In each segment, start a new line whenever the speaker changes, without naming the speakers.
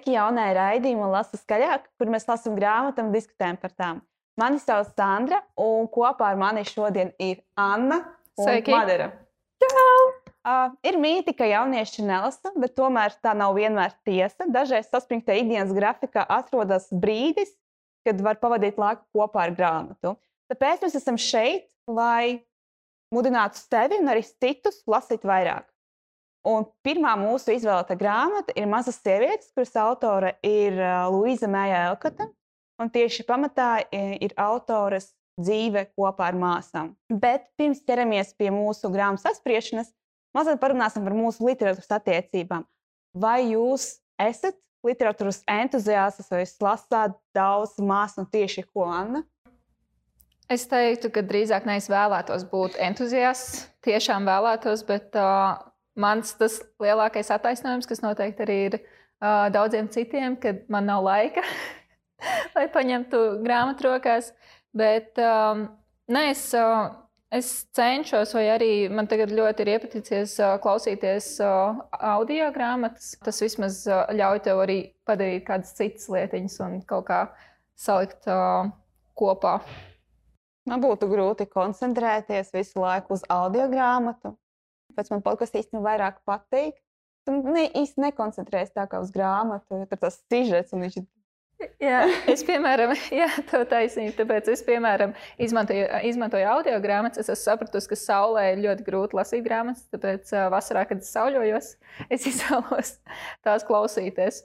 Sveiki, jaunai raidījumā Lasu skaļāk, kur mēs lasām grāmatu un diskutējam par tām. Mani sauc Sandra, un kopā ar mani šodien ir Anna un
Sveiki.
Madara. Uh, ir mīti, ka jaunieši nelasa, bet tomēr tā nav vienmēr tiesa. Dažreiz saspringtā ikdienas grafikā atrodas brīdis, kad var pavadīt laiku kopā ar grāmatu. Tāpēc mēs esam šeit, lai mudinātu sevi un arī citus lasīt vairāk. Un pirmā mūsu izvēlēta grāmata ir Mazas sievietes, kuras autore ir Luīza Mēja Elkata. Un tieši pamatā ir autores dzīve kopā ar māsām. Bet pirms ķeramies pie mūsu grāmatas apspriešanas, mazliet parunāsim par mūsu literatūras attiecībām. Vai jūs esat literatūras entuziastas, vai lasāt daudz māsu un tieši ko Anna?
Es teiktu, ka drīzāk nevis vēlētos būt entuziasts, tiešām vēlētos, bet uh, mans tas lielākais attaisnojums, kas noteikti arī ir uh, daudziem citiem, kad man nav laika, lai paņemtu grāmatu rokās. Bet um, nē, es, uh, es cenšos, vai arī man tagad ļoti ir iepaticies uh, klausīties uh, audio grāmatas. Tas vismaz uh, ļauj tev arī padarīt kādas citas lietiņas un kaut kā salikt uh, kopā.
Man būtu grūti koncentrēties visu laiku uz audio grāmatu. Pēc man podkāsts īstenībā vairāk patīk. Tu ne, īsti nekoncentrējies tā kā uz grāmatu, jo tur tas sižets un viņš ir
Jā, es, piemēram, jā, tev taisnība. Tāpēc es, piemēram, izmantoju, izmantoju audio grāmatas. Es esmu sapratusi, ka saulē ir ļoti grūti lasīt grāmatas. Tāpēc vasarā, kad es sauļojos, es izvēlos tās klausīties.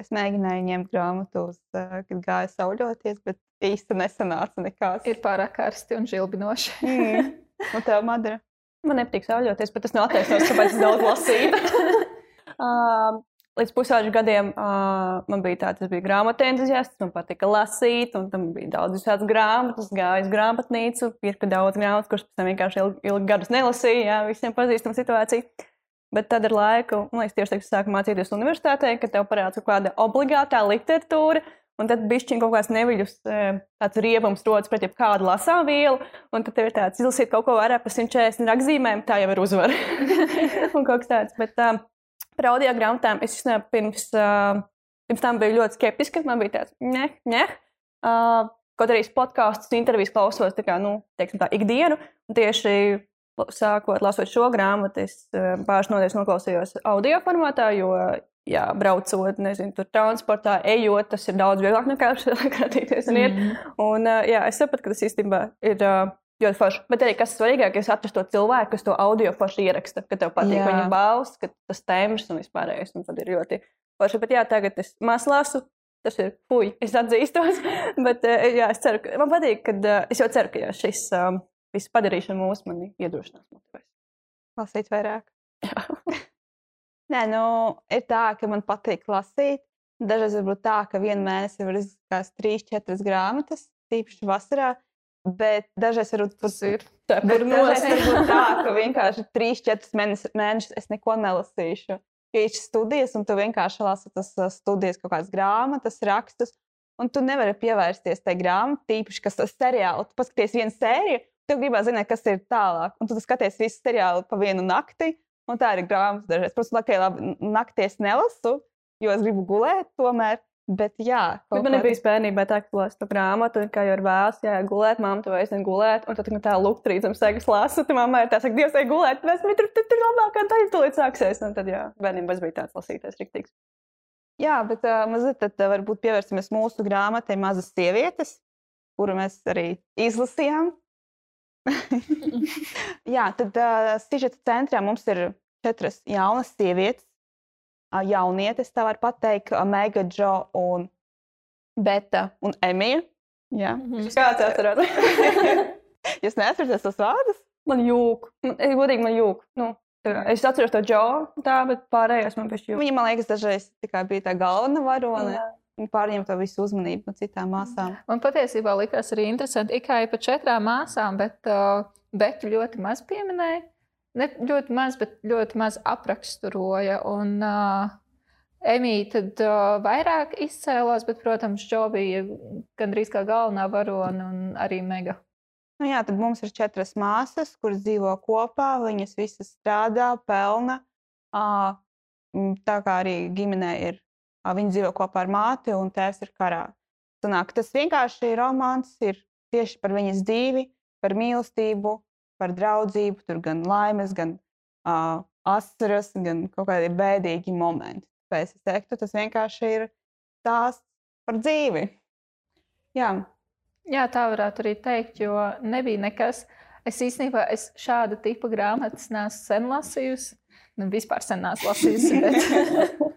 Es mēģināju ņemt grāmatu, uz, kad gāju sauļoties, bet īsti nesanāca nekas.
Ir pārāk karsti un žilbinoši.
Mm. Un tev, Madara?
Man nepatīk sauļoties, bet tas nav attaisnojums, kāpēc es daudz lasīju. uh, līdz pusauģu gadiem uh, man bija tāds, es biju grāmatu entuziasts, man patika lasīt, un tam bija daudz visādas grāmatas, gāju uz grāmatnīcu, pirku daudz grāmatas, kuras pēc tam vienkārši ilgi, ilgi gadus nelasīju, jā, visiem pazīstama situācija. Bet tad ar laiku, man liekas, tieši tā, kad sāku mācīties universitātē, kad tev parādās kaut kāda obligātā literatūra, un tad bišķiņ kaut kāds neviļus, eh, tāds riebums rodas pret jebkādu lasām vielu, un tad tev ir tāds izlasīt kaut ko vairāk par 140 rakzīmēm, tā jau ir uzvara. un kaut kas tāds. Bet um, par audio grāmatām es pirms, uh, pirms tam biju ļoti skeptiska. Man bija tāds, ne, ne. Uh, kaut arī podkāstus, intervijas klausos, tā kā, nu, teiksim tā, ikdienu. Un tieši sākot lasot šo grāmatu, es pāris nodaļas noklausījos audio formātā, jo, jā, braucot, nezinu, tur transportā, ejot, tas ir daudz vieglāk nekā skatīties un iet.
Mm.
Un, jā, es sapratu, ka tas īstenībā ir ļoti forši. Bet arī kas svarīgāk, es atrastu to cilvēku, kas to audio forši ieraksta, ka tev patīk
Jā.
viņa balss, ka tas tēmas un vispārējais. Un tad ir ļoti forši. Bet jā, tagad es maz lasu. Tas ir puisis, es atzīstos. Bet jā, es ceru, ka man patīk, ka uh, es jau ceru, ka jā, šis um, viss padarīšana mūs mani iedrošinās.
Lasīt vairāk. Nē, nu, ir tā, ka man patīk lasīt. Dažreiz varbūt tā, ka vienā mēnesī var izlasīt trīs, četras grāmatas, tīpaši vasarā. Bet dažreiz varbūt
Tas ir.
Var būt tā, ka vienkārši trīs, četras mēnešus, mēnešus es neko nelasīšu. Jo ir studijas, un tu vienkārši lasi tas uh, studijas, kaut kādas grāmatas, rakstus, un tu nevari pievērsties tai grāmatai, tīpaši, kas tas seriāls. Tu paskaties vienu sēriju, tu gribēji zināt, kas ir tālāk, un tu skaties visu seriālu pa vienu nakti, un tā ir grāmata dažreiz. Protams, labi, labi, naktī es nelasu, jo es gribu gulēt tomēr. Bet, jā,
Bet man bija bērnībā tā, ka lasu grāmatu, un kā jau ir vēls, jā, gulēt, mamma, tu vairs negulēt, un tad, kad tā lūk, trīcam sēgas lasu, tad mamma ir tā, saka, Dievs, ej gulēt, bet tur, tur, tur labākā daļa tūlīt sāksies, un tad, jā, bērnībā es biju tāds lasītājs riktīgs.
Jā, bet uh, mazliet tad uh, varbūt pievērsimies mūsu grāmatai Mazas sievietes, kuru mēs arī izlasījām. Jā, tad uh, sižeta centrā mums ir četras jaunas sievietes, uh, jaunietes, tā var pateikt, uh, Mega, Džo un Beta un Emija. Jā.
Mhm.
Kāds atcerās?
Jūs neatceraties tos vārdus?
man jūg, man, godīgi man jūg. Nu, es atceros to džo, tā, bet pārējais man pēc jūg.
Viņa, man liekas, dažreiz tikai bija tā galvenā varone.
Jā.
Viņa pārņem to visu uzmanību no citām māsām.
Man patiesībā likās arī interesanti, ka ir pa četrām māsām, bet, uh, bet ļoti maz pieminēja. Ne ļoti maz, bet ļoti maz apraksturoja. Un uh, Emīļa tad uh, vairāk izcēlās, bet, protams, Džo bija gandrīz kā galvenā varone un arī mega.
Nu, jā, tad mums ir četras māsas, kuras dzīvo kopā. Viņas visas strādā, pelna. M, Tā kā arī ģimenē ir ā, viņi dzīvo kopā ar māti un tēvs ir karā. Sanāk, tas vienkārši romāns ir tieši par viņas dzīvi, par mīlestību, par draudzību, tur gan laimes, gan uh, asaras, gan kaut kādi bēdīgi momenti. Tāpēc es teiktu, tas vienkārši ir stāsts par dzīvi. Jā,
Jā, tā varētu arī teikt, jo nebija nekas. Es īstenībā es šāda tipa grāmatas neesmu sen lasījusi. Nu, vispār sen neesmu lasījusi. Bet...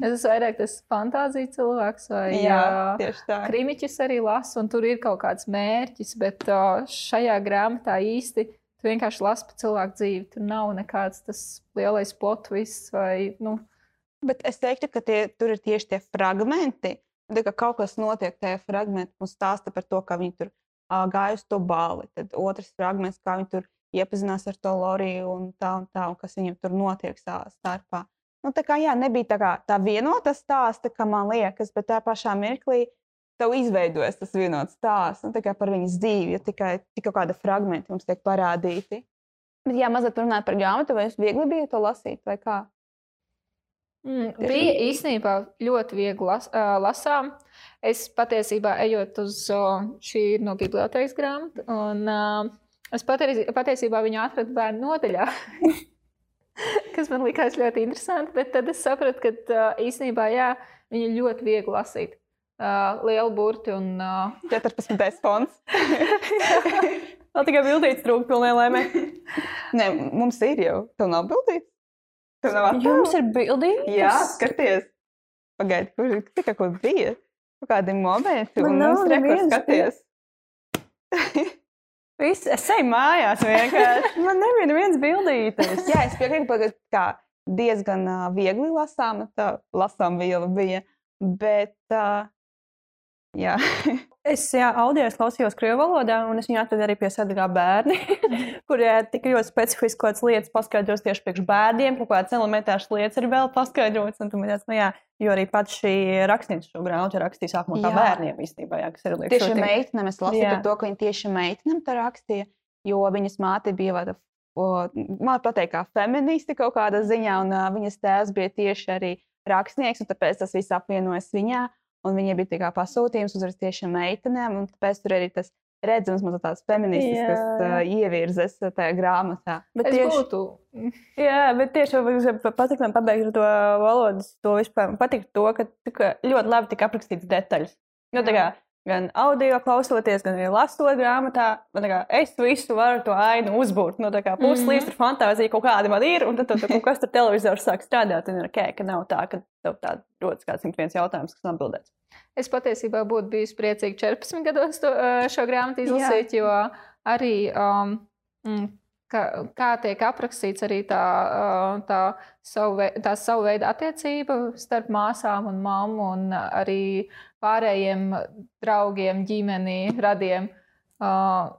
es esmu vairāk tas fantāzija cilvēks, vai
jā, tieši tā.
krimiķis arī lasu, un tur ir kaut kāds mērķis. Bet šajā grāmatā īsti tu vienkārši lasi par cilvēku dzīvi. Tur nav nekāds tas lielais plot viss vai nu,
Bet es teiktu, ka tie, tur ir tieši tie fragmenti. Tā kā kaut kas notiek tajā fragmentā, un stāsta par to, kā viņi tur uh, gāja uz to balli. Tad otrs fragments, kā viņi tur iepazinās ar to Loriju un tā un tā, un kas viņam tur notiek savā starpā. Nu, tā kā jā, nebija tā, kā, tā vienota stāsta, kā man liekas, bet tā pašā mirklī tev izveidojas tas vienots stāsts nu, par viņas dzīvi, jo tikai tik kaut kāda fragmenta mums tiek parādīti. Bet, ja mazliet runājot par grāmatu, vai jums viegli bija to lasīt, vai kā?
Mm, bija īstenībā ļoti viegli las, uh, lasām. Es patiesībā ejot uz uh, šī no bibliotekas grāmata, un uh, es patiesībā viņu atradu bērnu nodaļā. Kas man likās ļoti interesanti, bet tad es sapratu, ka īstenībā jā, viņa ir ļoti viegli lasīt. Uh, liela burti un uh,
14. fonds.
Vēl tikai bildītas trūkst, pilnīgi laimē.
Nē, mums ir jau. Tev nav bildīts? Tev nav
Jums ir bildītas?
Jā, skaties. Pagaidi, kur ir tikai kaut kas bija? Kaut kādi momenti,
Man
un
nav
mums rekord
nevienas
skaties.
Viss, es eju mājās vienkārši. Man nebija nevienas bildītes.
Jā, es piekrītu, ka diezgan uh, viegli lasāma tā lasām viela bija, bet uh, jā.
Es jā, audio klausījos krievu valodā, un es viņu atradu arī pie sadarbā bērni, kuriem tika ļoti specifiski kaut kādas lietas paskaidrotas tieši priekš bērniem, kaut kādas elementāras lietas ir vēl paskaidrotas. un tu man teici, Nu, jā, jo arī pats šī rakstniece šo grāmatu rakstīja sākumā kā bērniem īstenībā, jā, kas ir liekas.
Tieši meitenēm es lasīju par to, ka viņa tieši meitenēm tā rakstīja, jo viņas māte bija tāda, man pateikt, kā feministi kaut kādā ziņā, un uh, viņas tēvs bija tieši arī rakstnieks, un tāpēc tas viss apvienojas viņā. Un viņai bija tā kā pasūtījums uzrakstīt tieši meitenēm, un tāpēc tur arī tas redzams, mazliet tāds feministisks
Jā,
uh, ievirzes tajā grāmatā.
Bet
es
tieši,
būtu.
jā, bet tieši patīk man pabeigt to valodas, to vispār. Man patīk to, ka tika ļoti labi tika aprakstīts detaļas. Nu, tā kā, gan audio klausoties, gan arī lasot grāmatā, kā, es visu varu to ainu uzbūvēt. Nu, tā kā puslīdz
Mhm.
tur fantāzija kaut kāda man ir, un tad tur kaut kas tur televizors sāk strādāt. Un ir ok, ka nav tā, ka tev tā rodas kāds simt viens jautājums, kas nav atbildēts.
Es patiesībā būtu bijusi priecīga 14 gados to, šo grāmatu izlasīt, jo arī um, mm, kā, kā tiek aprakstīts arī tā, tā, savu, tā savu veidu attiecība starp māsām un mammu un arī pārējiem draugiem, ģimeni, radiem. Uh,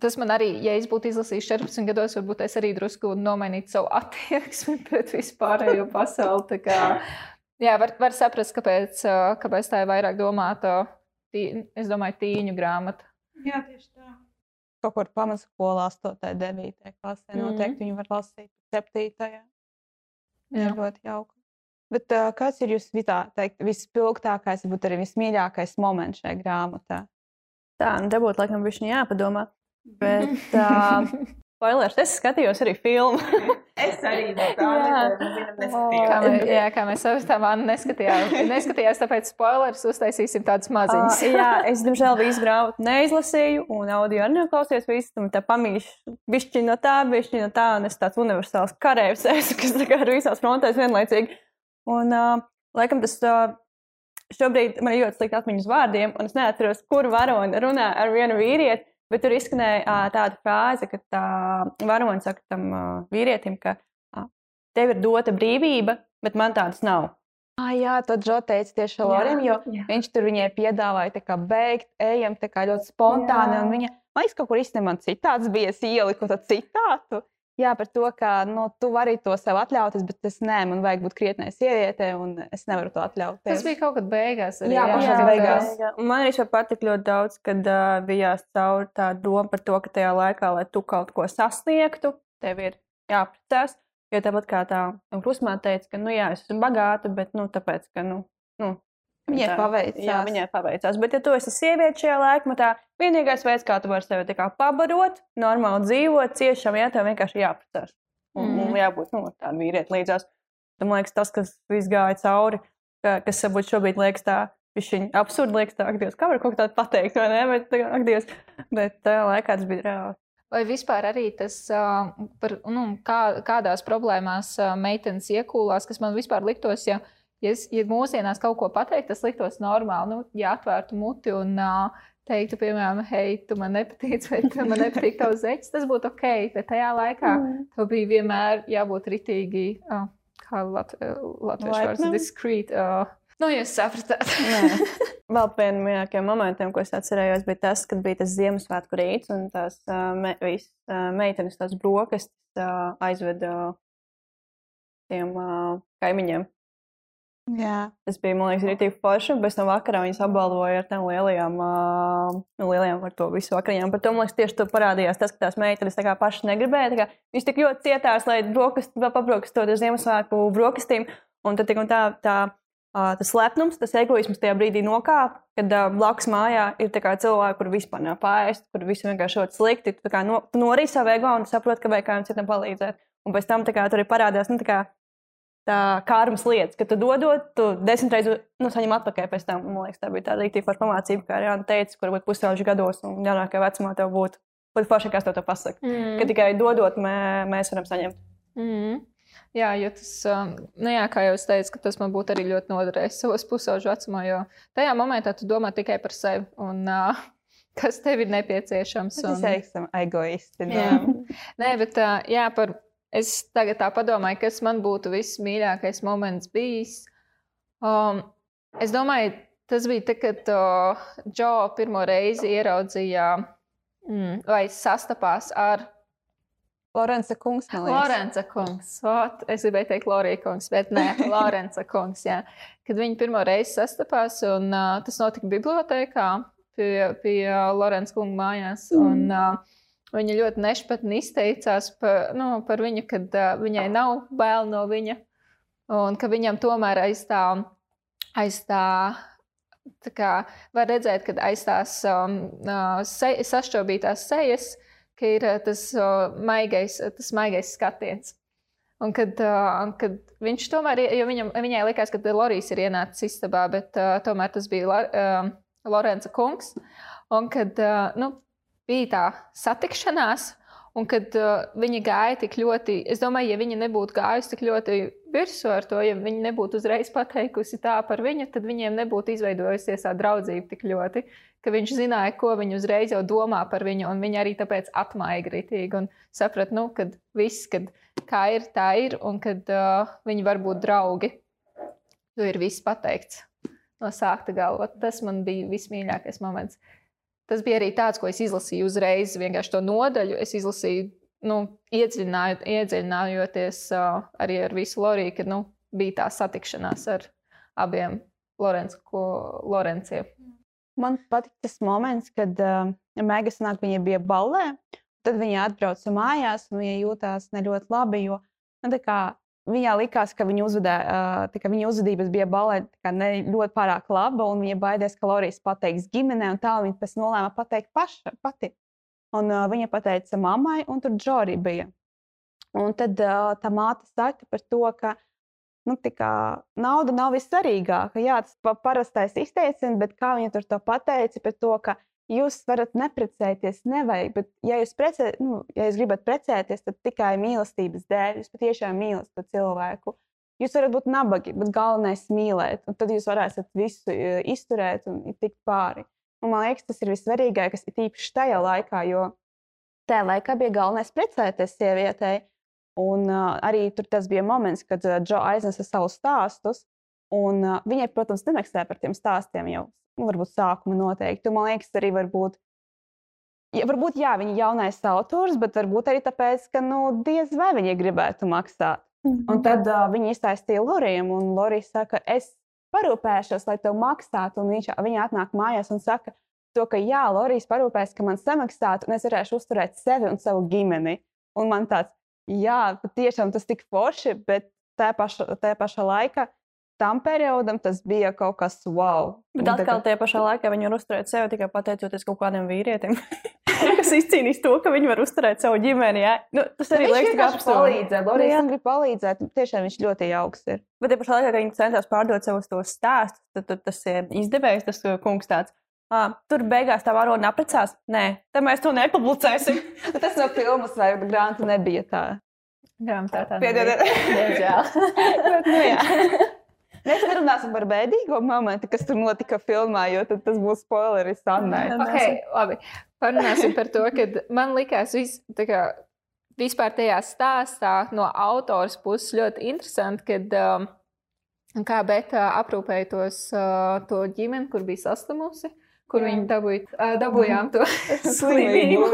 Tas man arī, ja es būtu izlasījis 14 gados, varbūt es arī drusku nomainītu savu attieksmi pret vispārējo pasauli. Jā, var, var saprast, kāpēc, kāpēc tā ir vairāk domāta. Es domāju, tīņu grāmata.
Jā, tieši tā. Kaut kur pamatskolā, 8, 9 klasē.
Mhm.
Noteikti viņi var lasīt 7. Jā, ļoti jauki. Bet uh, kāds ir jūsu vitā, teikt, vispilgtākais, varbūt arī vismīļākais moments šajā grāmatā?
Tā, nu, te būtu laikam viņš jāpadomā. Bet, uh, spoilers, es skatījos arī filmu.
Es arī
mē, jā, kā mēs sapratām, Anna neskatījās, neskatījās, tāpēc spoilers uztaisīsim tādus maziņus.
Uh, jā, es, diemžēl, visu grāmatu neizlasīju, un audio arī neklausījos. Visu tam tā pamīšu, bišķi no tā, bišķi no tā, un es tāds universāls karēvs esmu, kas tā kā ir visās frontēs vienlaicīgi. Un, uh, laikam, tas uh, šobrīd man ir ļoti slikti atmiņas vārdiem, un es neatceros, kur varoni runā ar vienu vīrieti. Bet tur izskanēja tāda frāze, ka tā varonis saka tam vīrietim, ka tev ir dota brīvība, bet man tādas nav.
Ah, jā, to Džo teica tieši Lorim, jo viņš tur viņai piedāvāja kā beigt, ejam tā kā ļoti spontāni.
Jā.
Un viņa, man liekas, kaut kur īstenībā man citāts bija, es ieliku to citātu. Jā, par to, ka nu, tu vari to sev atļauties, bet es nē, man vajag būt krietnai sievietei, un es nevaru to atļauties.
Tas bija kaut kad beigās. Arī,
Jā, pašās
kad,
beigās.
Un Man arī patīk ļoti daudz, kad uh, bijās cauri tā doma par to, ka tajā laikā, lai tu kaut ko sasniegtu, tev ir jāprecās. Jo tāpat kā tā krusmā teica, ka, nu, jā, es esmu bagāta, bet, nu, tāpēc, ka, nu, nu,
Viņai
tā-
paveicās.
Jā, viņai paveicās. Bet, ja tu esi sieviete šajā laikmetā, vienīgais veids, kā tu vari sevi pabarot, normāli dzīvot, ciešam, ja tev vienkārši jāprecās. Un, mm. un jābūt nu, tādam vīrietim līdzās. Man liekas, tas, kas viss gāja cauri, ka, kas varbūt šobrīd liekas tā, viņš absurdi liekas tā, Dievs, kā var kaut ko tādu pateikt, vai ne? Bet, tā ak, Dievs, bet tajā laikā tas bija reāli.
Vai vispār arī tas, par, nu, kā, kādās problēmās meitenes iekūlās, kas man vispār liktos, ja, ja, es- ja mūsdienās kaut ko pateikt, tas liktos normāli. Nu, ja atvērtu muti un ā, teiktu, piemēram, hei, tu man nepatīc, vai tu man nepatīk tavs zeķis, tas būtu ok. Bet tajā laikā
Mm.
tev bija vienmēr jābūt ritīgi, ā, kā lat, latviešu vārds, diskrīt. ā, Nu, jūs sapratāt.
Vēl viens no mīļākajiem momentiem, ko es atcerējos, bija tas, kad bija tas Ziemassvētku rīts un tās uh, me, vis, uh, meitenes, tās brokastis uh, aizveda tiem uh, kaimiņiem.
Jā.
Tas bija, man liekas, rītīgi forši. Pēc tam vakarā viņas apbalvoja ar tām lielajām, nu, lielajām ar to visu vakariņām. Par to, man liekas, tieši tur parādījās tas, ka tās meitenes tā kā pašas negribēja. kā Viņas tik ļoti cietās, lai brokast, vēl pabrokastot ar Ziemassvētku brokastīm. Un tad tik un tā, tā tas lepnums, tas egoisms tajā brīdī nokāpa, kad blakus mājā ir cilvēki, kur vispār nav pāriest, kur viss vienkārši ļoti slikti. Tu, no, tu norīji savu ego un saproti, ka vajag kādam citam palīdzēt. Un pēc tam kā, tur arī parādās nu, tā kā, kārmas lietas, ka tu dodot, tu desmit reizes nu, saņem atpakaļ pēc tam. Man liekas, tā bija tāda rīktīva forša pamācība, kā Jānis teica, kur varbūt pusauģi gados un jaunākajā vecumā tev būtu. Būtu forši, kas tev to pasaka. Mm. Ka tikai dodot, mē, mēs varam saņemt.
Mm. Jā, jo tas, um, nu jā, kā jau es teicu, ka tas man būtu arī ļoti noderējis savos pusauģu vecumā, jo tajā momentā tu domā tikai par sevi un uh, kas tev ir nepieciešams.
Tas
Un. Jā.
Jā.
Nē, bet uh, jā, par, es tagad tā padomāju, kas man būtu vismīļākais moments bijis. Um, es domāju, tas bija tad, kad uh, Džo pirmo reizi ieraudzīja mm, vai sastapās ar
Lorence Kungs.
Lorence kungs. Ot, es gribēju teikt, Lorija kungs, bet nē, Lorence kungs. Jā. Kad viņi pirmo reizi sastapās, un uh, tas notika bibliotekā pie, pie Lorence kunga mājās. Un, uh, viņa ļoti nešpatni izteicās par, nu, par viņu, kad uh, viņai nav bail no viņa, un ka viņam tomēr aiz tā, aiz tā tā kā var redzēt, ka aiz tās um, se, sašķobītās sejas ka ir tas, uh, maigais, tas maigais skatiens. Un kad, uh, kad viņš tomēr, jo viņam, viņai likās, ka Lorijas ir ienācis istabā, bet uh, tomēr tas bija La, uh, Lorenza kungs. Un kad uh, nu, bija tā satikšanās, un kad uh, viņa gāja tik ļoti, es domāju, ja viņa nebūtu gājusi tik ļoti virsū ar to, ja viņa nebūtu uzreiz pateikusi tā par viņu, tad viņiem nebūtu izveidojusies tā draudzība tik ļoti, ka viņš zināja, ko viņa uzreiz jau domā par viņu, un viņa arī tāpēc atmaiga ritīgi un saprata, nu, kad viss, kad kā ir, tā ir, un kad uh, viņi var būt draugi. Jo ir viss pateikts no sākta galva. Tas man bija vismīļākais moments. Tas bija arī tāds, ko es izlasīju uzreiz, vienkārši to nodaļu. Es izlasīju, nu, iedziļināju, iedziļinājoties uh, arī ar visu Loriju, kad nu, bija tā satikšanās ar abiem Lorenciem.
Man patīk tas moments, kad uh, Mēģis nāk, viņa bija ballē. Tad viņa atbrauca mājās, un viņa jutās ne ļoti labi. Jo, nu, kā, viņai likās, ka viņa, uzvedē, kā viņa uzvedības bija kā ne ļoti pārāk laba, un viņa baidījās, ka Lorijas pateiks ģimenē, un tā viņa pēc nolēma pateikt paša, pati. Un viņa pateica mammai, un tur Džorī bija. Un tad tā māte saka par to, ka nu, kā, nauda nav vissvarīgākā. Jā, tas pa parastais izteiciens, bet kā viņa tur to pateica par to, ka jūs varat neprecēties, nevajag. Bet, ja jūs, precē, nu, ja jūs gribat precēties, tad tikai mīlestības dēļ. Jūs patiešām mīlat to cilvēku. Jūs varat būt nabagi, bet galvenais ir mīlēt. Un tad jūs varēsiet visu e, izturēt un tikt pāri. Un, man liekas, tas ir vissvarīgākais, ir īpaši tajā laikā, jo tajā laikā bija galvenais precēties sievietei. Un uh, arī tur tas bija moments, kad uh, Džo aiznesa savus stāstus. Un, uh, viņai, protams, nemaksāja par tiem stāstiem jau, nu, varbūt sākuma noteikti. Man liekas, arī varbūt, ja, varbūt jā, viņa ir jaunais autors, bet varbūt arī tāpēc, ka nu, diez vai viņa gribētu maksāt. Un tad uh, viņa iztaisīja Lorijam, un Lorija saka, es parūpēšos, lai tev maksātu. Un viņš, viņa atnāk mājās un saka, to, ka jā, Lorijas parūpēs, ka man samaksātu, un es varēšu uzturēt sevi un savu ģimeni. Un man tāds, jā, patiešām tas tik forši, bet tajā pašā, tajā pašā laikā tam periodam tas bija kaut kas wow.
Bet atkal tajā pašā laikā viņi var uzturēt sevi tikai pateicoties kaut kādiem vīrietim, kas izcīnīs to, ka viņi var uzturēt savu ģimeni. Jā. Nu, tas arī
Viņš
liekas
vienkārši
absurdi.
palīdzēja. Lorija,
Jā.
es gribu palīdzēt. Tiešām viņš ļoti jauks ir.
Bet tajā pašā laikā, kad viņi centās pārdot savus tos stāstus, tad, tad tas izdevējs, tas kungs tāds. Ah, tur beigās tā varona apprecās. Nē, tad mēs to nepublicēsim.
Tas no filmas vai grāmatas nebija tā.
Grāmatā tā
Piedodiet.
Diemžēl.
Bet, nu, jā. Mēs nerunāsim par bēdīgo momentu, kas tur notika filmā, jo tad tas būs spoileris Annai.
Okay, labi. Parunāsim par to, ka man likās, vis, tā kā, vispār tajā stāstā no autors puses ļoti interesanti, kad um, kā Beta aprūpēja tos, uh, to ģimeni, kur bija saslimusi, kur viņi dabūja, uh, dabūjām to
Slimību.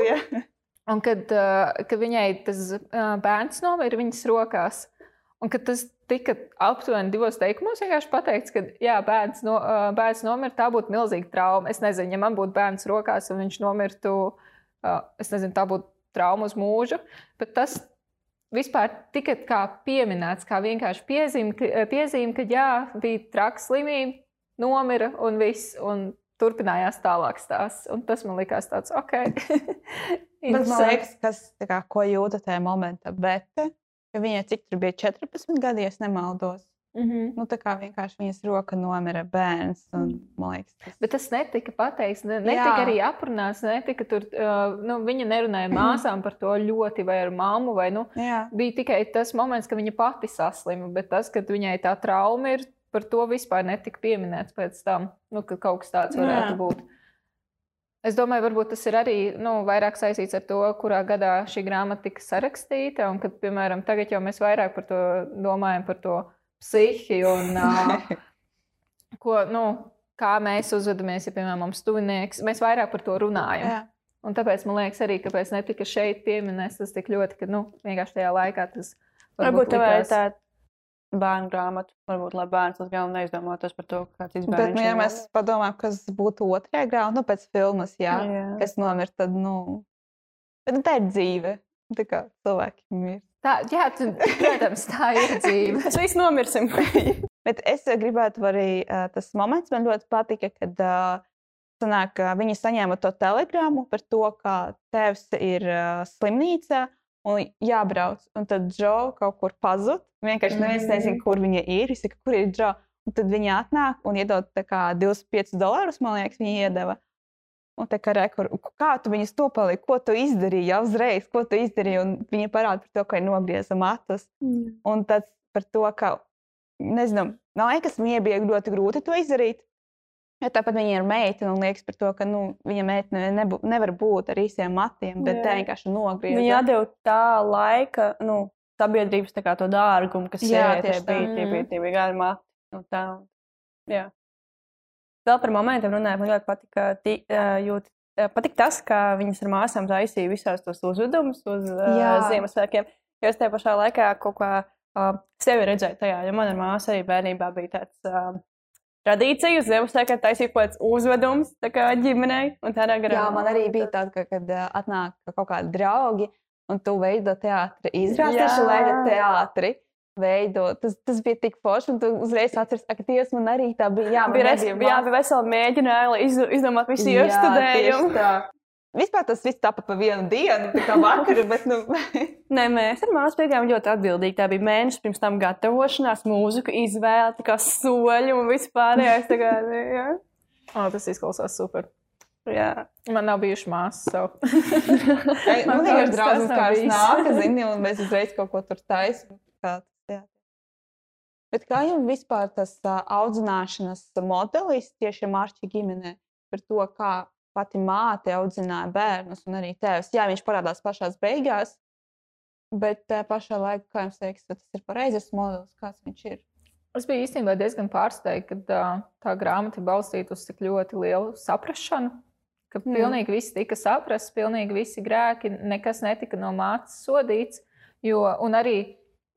Un kad, uh, kad viņai tas uh, bērns nomira viņas rokās, un kad tas tika aptuveni divos teikumos vienkārši pateikts, ka jā, bērns, no, bērns nomira, tā būtu milzīga trauma. Es nezinu, ja man būtu bērns rokās un viņš nomirtu, es nezinu, tā būtu trauma uz mūžu. Bet tas vispār tika kā pieminēts, kā vienkārši piezīme, ka, piezīme, ka jā, bija traka slimība, nomira un viss. Un Turpinājās tālāk stāsts, un tas man likās tāds, ok.
Bet man liekas, kas, kā, ko jūta tajā momentā. Bet ka viņai cik tur bija 14 gadi, ja es nemaldos.
Mm -hmm.
Nu, tā kā vienkārši viņas roka nomira bērns. Un, man liekas, tas
Bet tas netika pateikts, ne, netika
Jā.
arī aprunāts. Netika tur, uh, nu, viņa nerunāja māsām par to ļoti, vai ar mammu. Vai, nu,
Jā.
bija tikai tas moments, ka viņa pati saslima. Bet tas, ka viņai tā trauma ir, par to vispār netika pieminēts pēc tam, nu, ka kaut kas tāds varētu
Jā.
būt. Es domāju, varbūt tas ir arī nu, vairāk saistīts ar to, kurā gadā šī grāmata tika sarakstīta. Un, kad, piemēram, tagad jau mēs vairāk par to domājam, par to psihi un uh, ko, nu, kā mēs uzvedamies, ja, piemēram, mums tuvinieks. Mēs vairāk par to runājam.
Jā.
Un tāpēc man liekas, arī kāpēc netika šeit pieminēts tas tik ļoti, ka nu, vienkārši tajā laikā tas
Varbūt ir
likās-
tā bērnu grāmata. Varbūt, lai bērns uz galvu neizdomātos par to, kāds
Bet,
izbērns
nu, ja mēs padomājam, kas būtu otrajā grāmatā, nu, pēc filmas, jā,
Jā.
kas nomira, tad, nu, bet, nu, tā ir dzīve. Tā kā cilvēki mirst.
Tā, jā, tu, protams, tā ir dzīve.
Mēs visi nomirsim.
Bet es gribētu arī uh, tas moments, man ļoti patika, kad uh, sanāk, viņi saņēma to telegramu par to, ka tēvs ir uh, slimnīcā un jābrauc. Un tad Džo kaut kur pazud. Vienkārši neviens nezina, kur viņa ir. Viņš saka, kur ir Džo. Un tad viņi atnāk un iedod tā kā 25 dolārus, man liekas, viņi iedeva. Un tā kā rekur, kā tu viņus nopelnīji, ko tu izdarīji jau uzreiz, ko tu izdarīji. Un viņi parāda par to, ka ir nogrieza matus. Un tas par to, ka, nezinu, man liekas, viņai bija ļoti grūti to izdarīt. Jo tāpat viņa ir meitene un liekas par to, ka nu, viņa meitene nebū, nevar būt ar īsiem matiem, bet
Jā.
tā vienkārši nogrieza.
Viņa deva tā laika, nu, sabiedrības tā to dārgumu, kas
Jā,
sievietē
tieši tā.
bija. Tie
Mhm.
bija, tie bija gari mati. Nu, tā. Jā. Vēl par momentiem runājot, man ļoti patika, ti, ā, jūt, patika tas, ka viņas ar māsām taisīja visās tos uzvedumus uz
Jā.
Ziemassvētkiem. Jo es tajā pašā laikā kaut kā uh, sevi redzēju tajā, jo man ar māsu arī bērnībā bija tāds uh, tradīcija uz Ziemassvētkiem taisīt kaut kāds uzvedums kā ģimenei.
Jā, man arī bija tāda, ka, kad atnāk kaut kādi draugi un tu veido teātri,
Jā.
lēga teātri. Veido. Tas, tas bija tik forši, un tu uzreiz atceries, ka Dievs man arī tā bija. Jā,
bija, res, jā, bija vesela mēģinājuma, iz, izdomātu visu iestudējumu.
Vispār tas viss tapa pa vienu dienu, tā kā vakar, bet, nu,
Nē, mēs ar māsu bijām ļoti atbildīgi. Tā bija mēnesis pirms tam gatavošanās, mūziku izvēle, kā soļi un vispārējais. Kā, jā.
O, tas izklausās super.
Jā.
Man nav bijuši māsas.
Nu,
Man
draudzes
nav
kārs
bijis.
nāk, zini, un mēs uzreiz kaut ko tur. Kā jā. Bet kā jums vispār tas uh, audzināšanas modelis tieši Mārķa ģimenē par to, kā pati māte audzināja bērnus un arī tēvs? Jā, viņš parādās pašās beigās, bet pašā laikā, kā jums liekas, tas ir pareizais modelis, kāds viņš ir?
Es biju īstenībā diezgan pārsteigta, ka uh, tā grāmata balstīta uz tik ļoti lielu saprāšanu. Ka
Jā.
pilnīgi viss tika saprasts, pilnīgi visi grēki, nekas netika no mātes sodīts. Jo, un arī,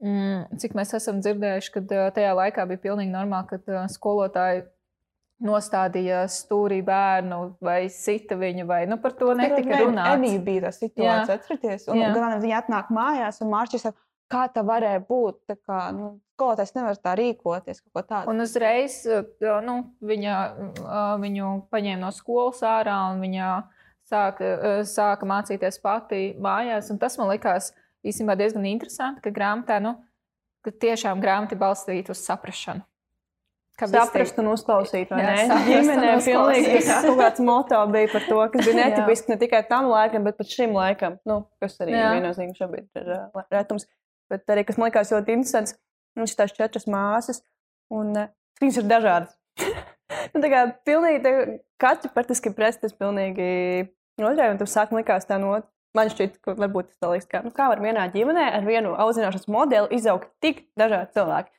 mm, cik mēs esam dzirdējuši, uh, tajā laikā bija pilnīgi normāli, uh, skolotāji nostādīja stūrī bērnu vai sita viņu, vai nu, par to netika runāts.
Emīļa bija tā situācija, atcerieties. Un gan viņa atnāk mājās, un Mārķis saka, kā tā varēja būt. Tā kā, nu, skolotājs nevar tā rīkoties.
Un uzreiz nu, viņa, viņu paņēma no skolas ārā un viņa sāka, sāka mācīties pati mājās. Un tas man likās īstenībā diezgan interesanti, ka grāmatā nu, ka tiešām grāmata balstīta uz saprāšanu.
Saprast un uzklausīt, vai jā, ne? Ģimenē pilnīgi kaut kāds moto bija par to, kas bija netipisks ne tikai tam laikam, bet pat šim laikam, nu, kas arī viennozīmīgi šobrīd ir uh, retums. Bet arī, kas man likās ļoti interesants, nu, šīs četras māsas, un uh, viņas ir dažādas. nu, tā kā pilnīgi, tā, katra praktiski prestas pilnīgi otrē, un tu sāk likās tā no Man šķiet, ka varbūt tas liekas, ka nu, kā var vienā ģimenē ar vienu audzināšanas modeli izaugt tik dažādi cilvēki.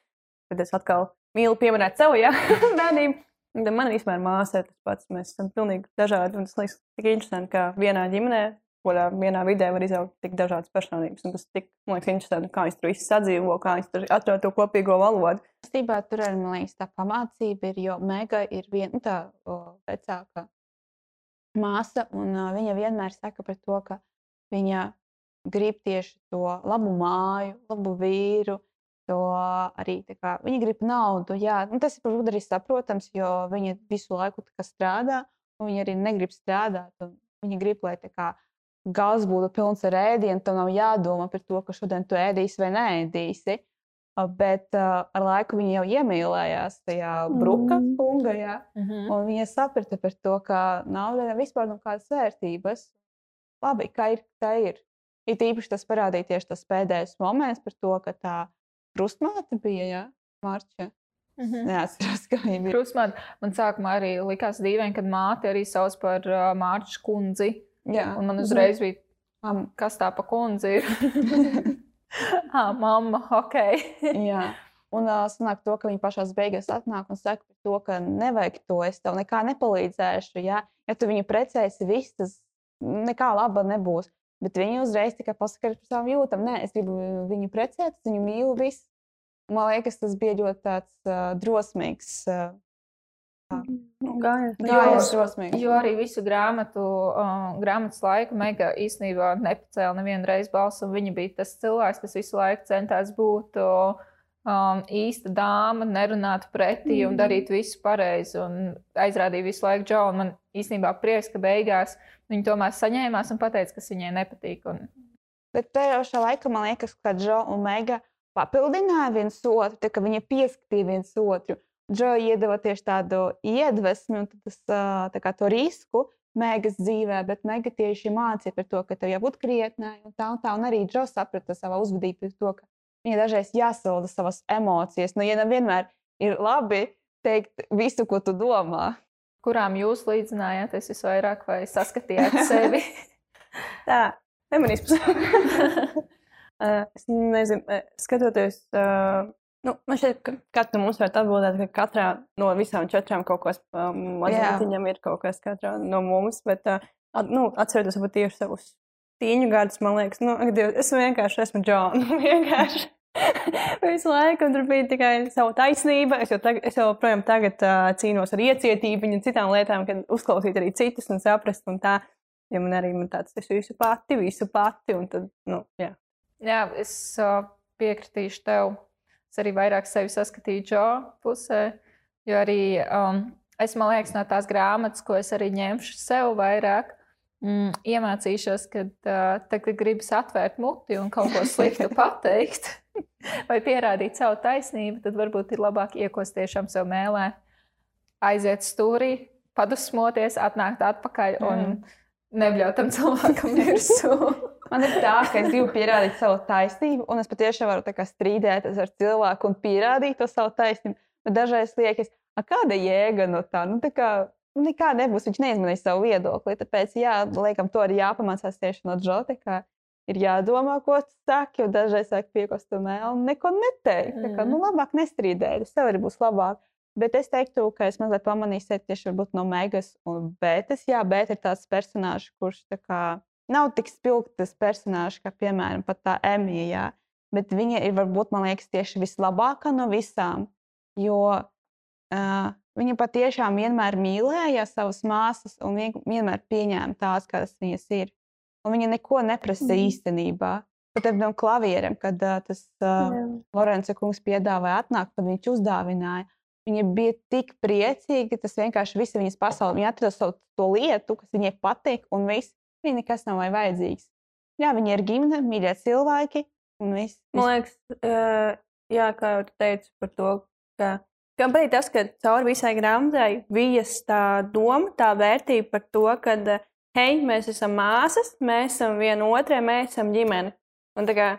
Tad es atkal mīlu pieminēt sev, ja bērniem. Man vispār māsā tas pats. Mēs esam pilnīgi dažādi. Un tas liekas tik interesanti, ka vienā ģimenē, kurā vienā vidē var izaugt tik dažādas personības. Un tas tik, man liekas, interesanti, kā viņi tur visi sadzīvo, kā viņi tur atrod to kopīgo valodu.
Stībā tur arī, man liekas, tā pamācība ir, jo Mega ir viena nu, tā o, vecāka māsa, un uh, viņa vienmēr saka par to, ka viņa grib tieši to labu māju, labu vīru, to arī kā, viņi grib naudu. Jā, nu, tas ir varbūt arī saprotams, jo viņi visu laiku strādā, un viņi arī negrib strādāt. Viņi grib, lai kā, gals būtu pilns ar ēdienu, tam nav jādomā par to, ka šodien tu ēdīsi vai nēdīsi. Bet uh, ar laiku viņa jau iemīlējās tajā bruka mm. kungā. Mm -hmm. Viņa saprata par to, ka nauda vispār nav kādas vērtības. Labi, kā ir, tā ir. Ir īpaši tas parādīja tieši tas pēdējais moments par to, ka tā krustmāte bija, jā, Marča. Mm -hmm. Neatceros, kā viņa bija.
Krustmāte. Man sākumā arī likās dīvaini, kad māte arī sauc par uh, Mārču kundzi. Jā. Un man mhm. uzreiz bija, kas tā pa kundzi ir? ah, mamma, ok.
jā. Un uh, sanāk to, ka viņi pašā beigās atnāk un saka to, ka nevajag to, es tev nekā nepalīdzēšu. Ja, ja tu viņu precēsi, viss tas nekā laba nebūs. Bet viņi uzreiz tikai pasakā par savām jūtām. Nē, es gribu viņu precēt, es viņu mīlu. Visu. Man liekas, tas bija ļoti tāds, uh, drosmīgs. Uh,
Gājās,
gājās drosmīgi. Jo arī visu grāmatu, uh, grāmatas laiku Mega īstenībā nepacēla nevienu reizi balsu. Viņa bija tas cilvēks, kas visu laiku centās būt uh, um, īsta dāma, nerunāt pretī mm. un darīt visu pareizi. Un aizrādīja visu laiku Džonu. Man īstenībā prieks, ka beigās Viņa tomēr saņēmās un teica, kas viņai nepatīk. Un...
Bet tajā pašā laikā man liekas, ka Džo un Mega papildināja viens otru, tā, ka viņi pieskatīja viens otru. Džo iedeva tieši tādu iedvesmu un tas, kā, to risku Megas dzīvē, bet Mega tieši mācīja par to, ka tev jābūt krietnai un tā un tā. Un arī Džo saprata savā uzvedībā to, ka viņa dažreiz jāsalda savas emocijas. Nu, ja nevienmēr ir labi teikt visu, ko tu domā
kurām jūs līdzinājāties visvairāk vai saskatījāt sevi?
Tā, feminisms. es nezinu, skatoties, nu, man šķiet, ka katrs no mums var atbildēt, ka katrā no visām četrām kaut kas mazlietiņam ir kaut kas katrā no mums, bet, nu, atceroties varbūt tieši savus tīņu gadus, man liekas, nu, es vienkārši esmu Džona, vienkārši. Visu laiku tur bija tikai sava taisnība. Es jau, tag, es jau projām tagad uh, cīnos ar iecietību un citām lietām, kad uzklausīt arī citus un saprast. Un tā, ja man arī man tāds, es visu pati, visu pati. Tad, nu, jā.
jā, es uh, piekritīšu tev. Es arī vairāk sevi saskatīju Džo pusē, jo arī um, es, man liekas, no tās grāmatas, ko es arī ņemšu sev vairāk, mm, iemācīšos, kad uh, tagad gribas atvērt muti un kaut ko sliktu pateikt vai pierādīt savu taisnību, tad varbūt ir labāk iekost tiešām sev mēlē, aiziet stūrī, padusmoties, atnākt atpakaļ un mm. neļaut tam cilvēkam virsū.
Man ir tā, ka es gribu pierādīt savu taisnību, un es patiešām varu strīdēties ar cilvēku un pierādīt to savu taisnību. Bet dažreiz liekas, kāda jēga no tā? Nu, tā kā, nekā nebūs, viņš neizmanīs savu viedokli. Tāpēc, jā, liekam, to arī jāpamācās tieši no Džota ir jādomā, ko tu saki, jo dažreiz sāk piekost to mēlu un neko neteikt. Mm. Tā kā, nu, mhm. labāk nestrīdēties, tev arī būs labāk. Bet es teiktu, ka es mazliet pamanīju sevi tieši no Megas un Bētas. Jā, Bēta ir tāds personāžs, kurš kā, nav tik spilgts personāžs, kā piemēram tā Emīļa. Bet viņa ir varbūt, man liekas, tieši vislabākā no visām. Jo uh, viņa patiešām vienmēr mīlēja savas māsas un vienmēr pieņēma tās, kādas viņas ir. Un viņa neko neprasa mm. īstenībā. pat ar tam klavierem, kad uh, tas uh, Lorenza kungs piedāvāja atnākt, tad viņš uzdāvināja. Viņa bija tik priecīga, tas vienkārši viss viņas pasaulē. Viņa atrada savu to lietu, kas viņai patīk, un viss. Viņa nekas nav vajadzīgs. Jā, viņi ir ģimene, mīļie cilvēki, un viss.
Man liekas, uh, jā, kā jau tu teici par to, ka Kāpēc tas, ka cauri visai grāmatai vijas tā doma, tā vērtība par to, ka, hei, mēs esam māsas, mēs esam viena otrai, mēs esam ģimene. Un tā kā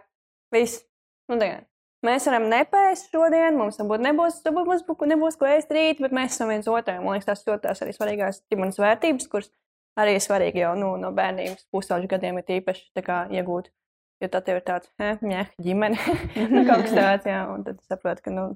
viss, nu tā kā mēs varam nepēst šodien, mums varbūt nebūs, mums nebūs ko ēst rīt, bet mēs esam viens otram. Man liekas, tas ļoti tās arī svarīgās ģimenes vērtības, kuras arī ir svarīgi jau nu, no bērnības pusauģu gadiem ir īpaši kā, iegūt. Jo tad ir tāds, eh, meh, ģimene, nu, kaut kas tāds, jā, un tad saprot, ka, nu,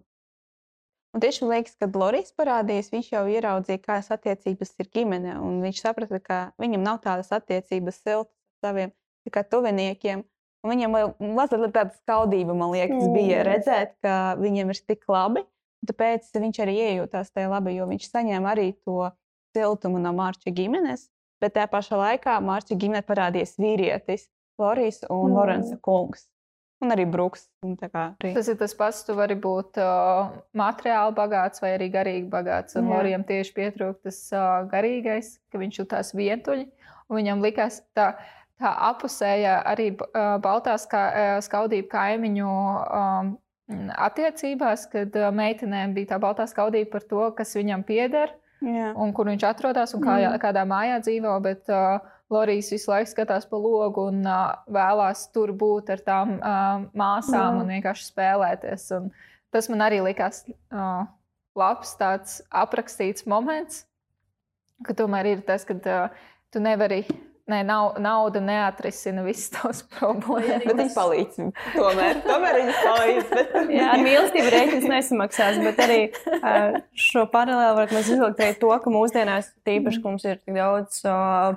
Un tieši man liekas, kad Loris parādījās, viņš jau ieraudzīja, kādas attiecības ir ģimene. Viņš saprata, ka viņam nav tādas attiecības siltas ar saviem tikai tuviniekiem. Un viņam mazliet tāda skaudība, man liekas, mm. bija redzēt, ka viņiem ir tik labi. Tāpēc viņš arī iejūtās tajā labi, jo viņš saņēma arī to siltumu no Mārķa ģimenes. Bet tajā pašā laikā Mārķa ģimenē parādījās vīrietis, Loris un mm. Lorenza kungs. Un arī brūks.
Arī. Tas ir tas pats, tu vari būt uh, materiāli bagāts vai arī garīgi bagāts. Un Lorijam tieši pietrūkst tas uh, garīgais, ka viņš jutās vientuļi. Viņam likās tā, tā apusēja arī uh, baltā ska, uh, skaudība kaimiņu um, attiecībās, kad meitenēm bija tā baltā skaudība par to, kas viņam pieder. Jā. Un kur viņš atrodas un kā, mm. kādā mājā dzīvo. Bet, uh, Lorijas visu laiku skatās pa logu un uh, vēlās tur būt ar tām uh, māsām mm. un vienkārši spēlēties. Un tas man arī likās uh, labs, tāds aprakstīts moments, ka tomēr ir tas, ka uh, tu nevari. Nē, nav, nauda neatrisina visas tās problēmas.
Bet viņš palīdz. Tomēr, tomēr viņš palīdz. Bet...
Jā, ar mīlestību rēķins nesamaksās. Bet arī šo paralēlu varam izvilkt arī to, ka mūsdienās tīpaši mums ir tik daudz uh,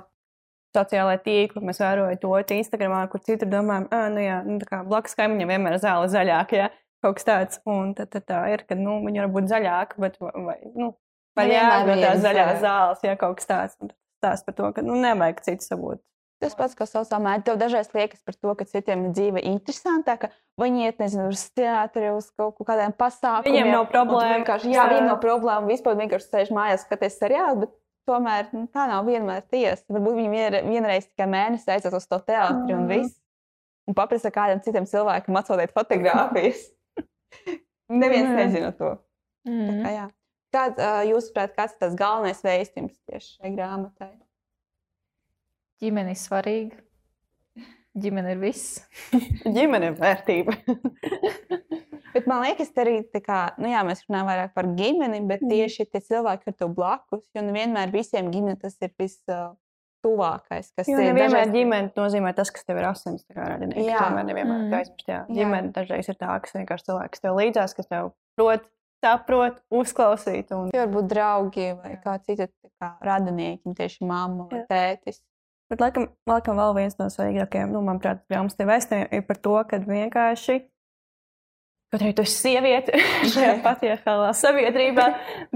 sociālai tīkli, mēs vērojam to Instagramā, kur citur domājam, ah, nu jā, nu, kā blakus kaimiņam vienmēr zāle zaļāka, ja kaut kas tāds. Un tad, tad tā ir, ka, nu, viņi var būt zaļāki, bet, vai, nu, vai jādara tās zaļās zāles, ja kaut kas tāds. Un tās par to, ka, nu, nevajag citu sabūt.
Tas pats, kas savā mēdī, tev dažreiz liekas par to, ka citiem ir dzīve interesantāka. Viņi iet, nezinu, uz teātri, uz kaut kādiem pasākumiem.
Viņiem nav problēma.
Jā, viņiem nav problēma. Vispār vienkārši sēž mājās, skaties seriālu, bet tomēr nu, tā nav vienmēr tiesa. Varbūt viņi vien, vienreiz tikai mēnesi aizies uz to teātri un mm. viss. Un paprasa kādam citam cilvēkam atsūtīt fotogrāfijas. Neviens mm. nezina to. Mm. Kā, jā. Kāds, jūsuprāt, kāds ir tas galvenais vēstījums tieši šai grāmatai?
Ģimene ir svarīga. Ģimene ir viss.
Ģimene ir vērtība.
Bet man liekas, arī kā, nu jā, mēs runājam vairāk par ģimeni, bet mm. tieši tie cilvēki, kas tev blakus, jo nevienmēr visiem ģimene tas ir vistuvākais.
Jo nevienmēr dažreiz... ģimene nozīmē tas, kas tev ir asins radinieks. Jā, tomēr nevienmēr mm. aizmirst. Jā. jā. Ģimene dažreiz ir tā, kas vienkārši cilvēks tev līdzās, kas tev prot, saprot, uzklausīt. Un...
Tie var būt draugi vai kā citi kā radinieki, tieši mamma vai jā. tētis.
Bet, laikam, laikam vēl viens no svarīgākajiem, nu, manuprāt, grāmatas vēstījumiem ir par to, ka vienkārši Kaut arī tu esi sieviete šajā patriarchālā sabiedrībā,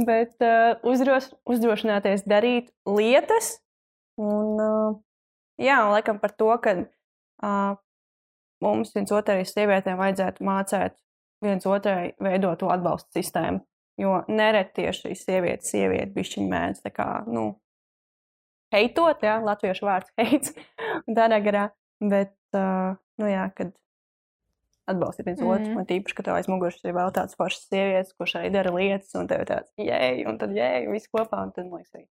bet uh, uzdros, uzdrošināties darīt lietas. Un, uh, jā, un laikam par to, ka uh, mums viens otrai sievietēm vajadzētu mācīt viens otrai veidot to atbalstu sistēmu. Jo nereti tieši šīs sievietes, sieviete, bišķiņa mēdz tā kā, nu, heitot, jā, latviešu vārds heits, tādā garā. Bet, uh, nu jā, kad atbalstīt viens mm -hmm. otru. Man tīpaši, ka tev aiz muguras ir vēl tādas pašas sievietes, kurš arī dara lietas, un tev ir tāds jēga, un tad jēga, viss kopā, un tad man liekas, arī.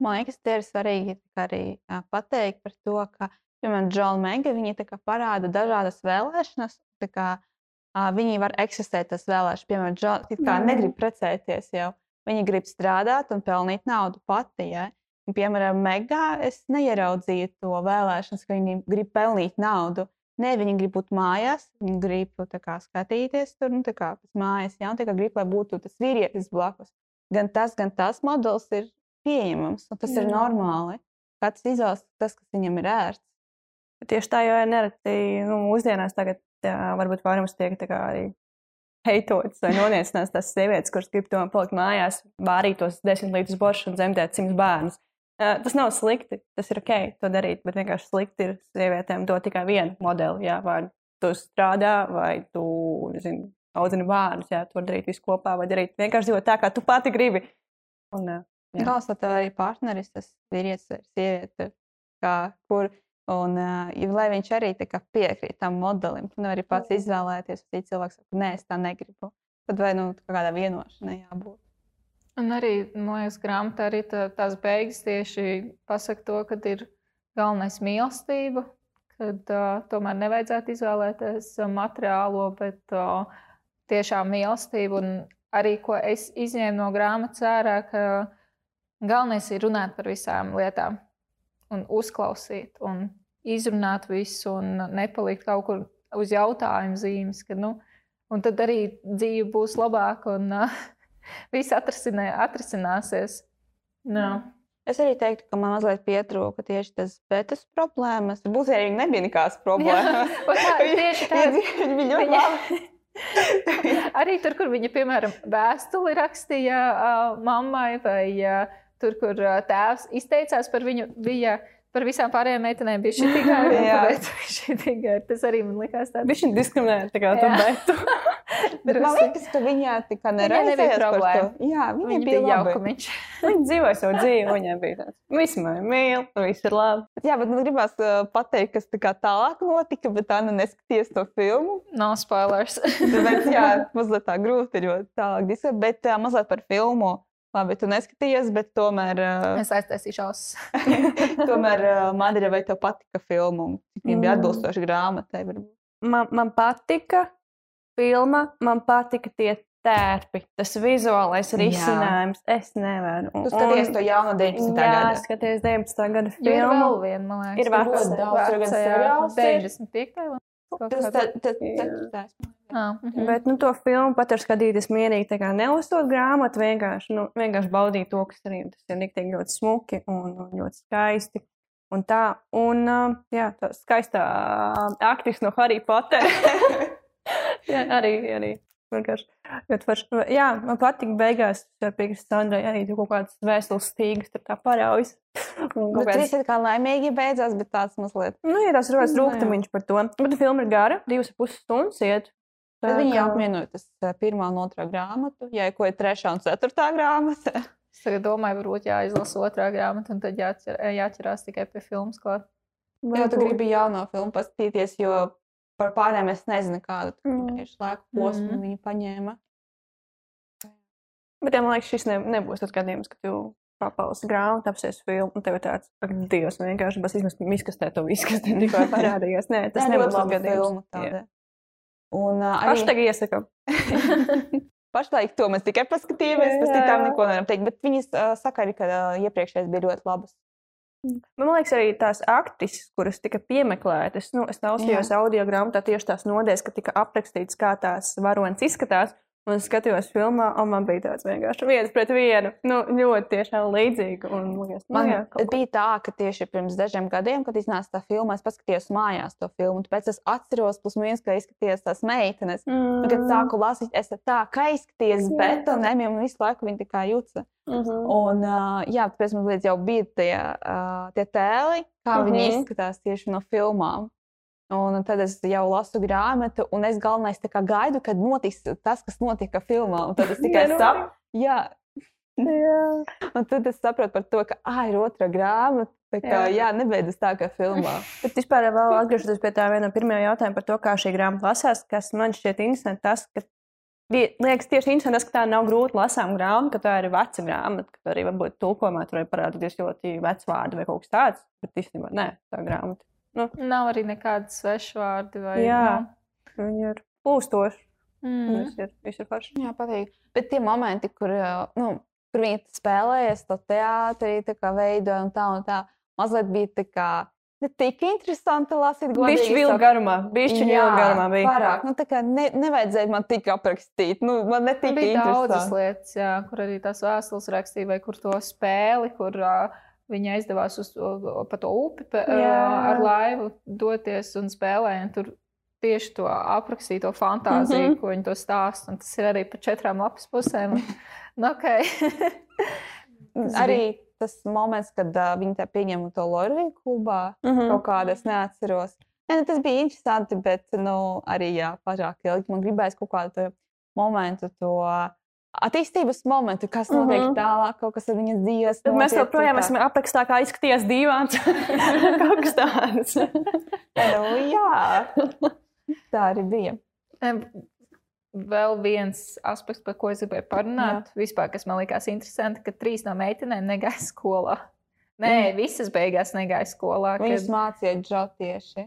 Man liekas, tie ir svarīgi arī uh, pateikt par to, ka, piemēram, Džona Mega, viņi parāda dažādas vēlēšanas, kā, uh, viņi var eksistēt tas vēlēšanas, piemēram, Džona mm. negrib precēties jau, viņi grib strādāt un pelnīt naudu pati, ja? Un, piemēram, Megā es neieraudzīju to vēlēšanas, ka viņi grib pelnīt naudu. Nē, viņi grib būt mājās, viņi grib kā, skatīties tur, nu, kā pēc mājas, jā, un tā kā grib, lai būtu tas vīrietis blakus. Gan tas, gan tas modelis ir pieņemams, un tas jā. ir normāli. Kāds izvēlas tas, kas viņam ir ērts.
Tieši tā jau ir nereti, nu, mūsdienās tagad jā, varbūt vairums tiek arī heitotas vai noniecināts tās sievietes, kuras grib tomēr palikt mājās, vārīt tos desmit litrus boršu un dzemdēt simts bērnus. Tas nav slikti, tas ir ok, to darīt, bet vienkārši slikti ir sievietēm dot tikai vienu modeli. Jā, vai tu strādā, vai tu, nezinu, audzini bērnus, jā, vari darīt visu kopā, vai darīt vienkārši dzīvot tā, kā tu pati gribi. Un, uh, Jā.
Lai tev arī partneris, tas vīrietis vai sieviete, kā, kur, un uh, lai viņš arī piekrīt tam modelim, tu nevari pats izvēlēties, vai cilvēks saka, nē, es tā negribu. Tad vai nu kādā vienošanā jābūt.
Un arī, man liekas, grāmatā arī tā, tās beigas tieši pasaka to, ka ir galvenais mīlestība, kad uh, tomēr nevajadzētu izvēlēties materiālo, bet uh, tiešām mīlestību. Un arī, ko es izņēmu no grāmatas ārā, ka Galvenais ir runāt par visām lietām, un uzklausīt, un izrunāt visu, un nepalikt kaut kur uz jautājumu zīmes. Ka, nu, un tad arī dzīve būs labāka, un uh, viss atrisināsies. No.
Es arī teiktu, ka man mazliet pietrūka tieši tas betas problēmas. Būs arī nebija nekādas problēmas.
Jā, tā, tieši tā.
Viņa bija ļoti labi.
arī tur, kur viņa, piemēram, vēstuli rakstīja uh, mammai vai uh, tur, kur tēvs izteicās par viņu, bija par visām pārējām meitenēm bija šī tikai Tas arī man likās tāds.
Viņš diskriminēja tā kā tu betu.
man liekas, ka viņā tika neraizējies par to. Jā, viņa, viņa bija
jaukumiņš.
viņa dzīvoja savu dzīvi, viņai bija tāds. Visi mani mīl, viss ir labi.
Jā, bet man gribās uh, pateikt, kas tā kā tālāk notika, bet tā nu neskaties to filmu.
Nav no spoilers.
Tāpēc, jā, mazliet tā grūti ir, jo tālāk diskutēt, bet uh, mazliet par filmu. Labi, tu neskatījies, bet tomēr. Uh,
es aiztaisīšos.
tomēr, uh, Madara, vai tev patika filma? Cik viņa bija mm. atbilstoša grāmatai?
Man, man patika filma, man patika tie tērpi, tas vizuālais risinājums. Jā. Es nevaru.
Tu skaties to jaunu 19.
Jā, gada. Jā, skaties 19. gada filmu. Ir
vēl viena, man liekas.
Ir vēl
daudz, gan seriāls. 95.
Tas tas
Ah, mm -hmm.
Bet nu, to filmu pat ar skatīties mierīgi, neuzstot grāmatu, vienkārši, nu, vienkārši baudīt to, kas arī tas ir liktīgi ļoti smuki un, un ļoti skaisti. Un tā, un jā, tā skaistā aktris no Harry Potter. jā, arī, arī. Vienkārši. Var, jā, man patīk, beigās ar piekrist Sandrai arī tur kaut kādas vēstules stīgas, tur tā paraujas.
Nu, kāds... Tas ir kā laimīgi beidzās, bet tāds mazliet.
Nu, ja tas rodas nu, rūgtumiņš par to. Bet filma ir gara, divas pus stundas iet.
Tad viņi jau apvienoja tas pirmā un otrā grāmatu, ja ko ir trešā un ceturtā grāmata.
Es domāju, varbūt jāizlasa otrā grāmata, un tad jāķer, jāķerās tikai pie filmas klāt.
Jā, tu gribi jauno filmu paskatīties, jo par pārējiem es nezinu, kādu mm. laika posmu mm. viņi paņēma.
Bet, ja man liekas, šis ne, nebūs tas gadījums, ka tu papausi grāmatu, apsies filmu, un tev ir tāds, Dievs, vienkārši bez izkastē to izkastē tikko parādījās. Nē, tas nebūs tas gadījums.
Un, uh,
arī... Pašlaik iesakām.
Pašlaik to mēs tikai paskatījāmies, pēc tam neko nevaram teikt. Bet viņas uh, saka arī, ka uh, iepriekšējais bija ļoti labas.
Man liekas, arī tās aktrises, kuras tika piemeklētas, nu, es klausījos audio grāmatā tieši tās nodēļas, ka tika aprakstīts, kā tās varonis izskatās. Un es skatījos filmā, un man bija tāds vienkārši viens pret vienu. Nu, ļoti tiešām līdzīgi. Un, liekas,
nu, man jā, bija tā, ka tieši pirms dažiem gadiem, kad iznāca tā filma, es paskatījos mājās to filmu. Tāpēc es atceros, plus viens, ka izskatījās tās meitenes. Mm. Kad sāku lasīt, es tā kā izskatījos, bet un visu laiku viņi tā kā jūtas. Mm -hmm. Un, uh, jā, tāpēc man līdz jau bija tie, uh, tie tēli, kā mm -hmm. viņi izskatās tieši no filmām. Un tad es jau lasu grāmatu, un es galvenais gaidu, kad notiks tas, kas notika filmā. Un tad es tikai saprotu, jā. jā. Un tad es saprotu par to, ka ah, ir otra grāmata. Tā kā, jā, jā nebeidzas tā kā filmā.
Bet vispār vēl atgriežoties pie tā viena pirmā jautājuma par to, kā šī grāmata lasās, kas man šķiet interesanti, tas, ka liekas tieši interesanti, ka tā nav grūti lasām grāmata, ka tā ir veca grāmata, ka arī varbūt tulkojumā tur var parādīties ļoti vecs vārdi vai kaut kas tāds, bet īstenībā nē, tā grāmata.
Nu. Nav arī nekādas svešvārdi. Vai,
Jā, nu. viņi ir plūstoši. Mm. Viss ir, viss ir forši.
Jā, patīk. Bet tie momenti, kur, nu, kur viņi spēlējas to teātrī, veidoja un tā un tā, mazliet bija tā kā. Ne tik interesanti lasīt,
ko viņš bija garumā. Bišķi jau garumā bija.
Pārāk. Nu, tā kā ne, nevajadzēja man tik aprakstīt. Nu, man netika
bija daudzas lietas, jā, kur arī tās vēstules rakstīja, vai kur to spēli, kur uh, Viņa aizdevās uz pa to upi pa, ar laivu doties un spēlēja. Tur tieši to aprakstīto fantāziju, mm -hmm. ko viņi to stāsta. Tas ir arī pa četrām lapas pusēm. nu, okay.
arī tas moments, kad uh, viņi tā pieņēma to Loriju klubā, mm -hmm. kaut kādā es neatceros. Nu, tas bija interesanti, bet nu, arī jā, pārāk ilgi man gribējās kaut kādu to momentu, to attīstības momentu, kas notiek mm
Mhm.
-hmm. tālāk, kaut kas ar viņas dzīves.
Tad mēs joprojām esam aprakstā, kā izskatījās divāns. Kaut kas tāds.
Nu, jā, tā arī bija.
Vēl viens aspekts, par ko es gribēju parunāt, Jā. vispār, kas man likās interesanti, ka trīs no meitenēm negāja skolā. Nē, visas beigās negāja skolā.
Viņas
Kad,
mācīja Džo tieši.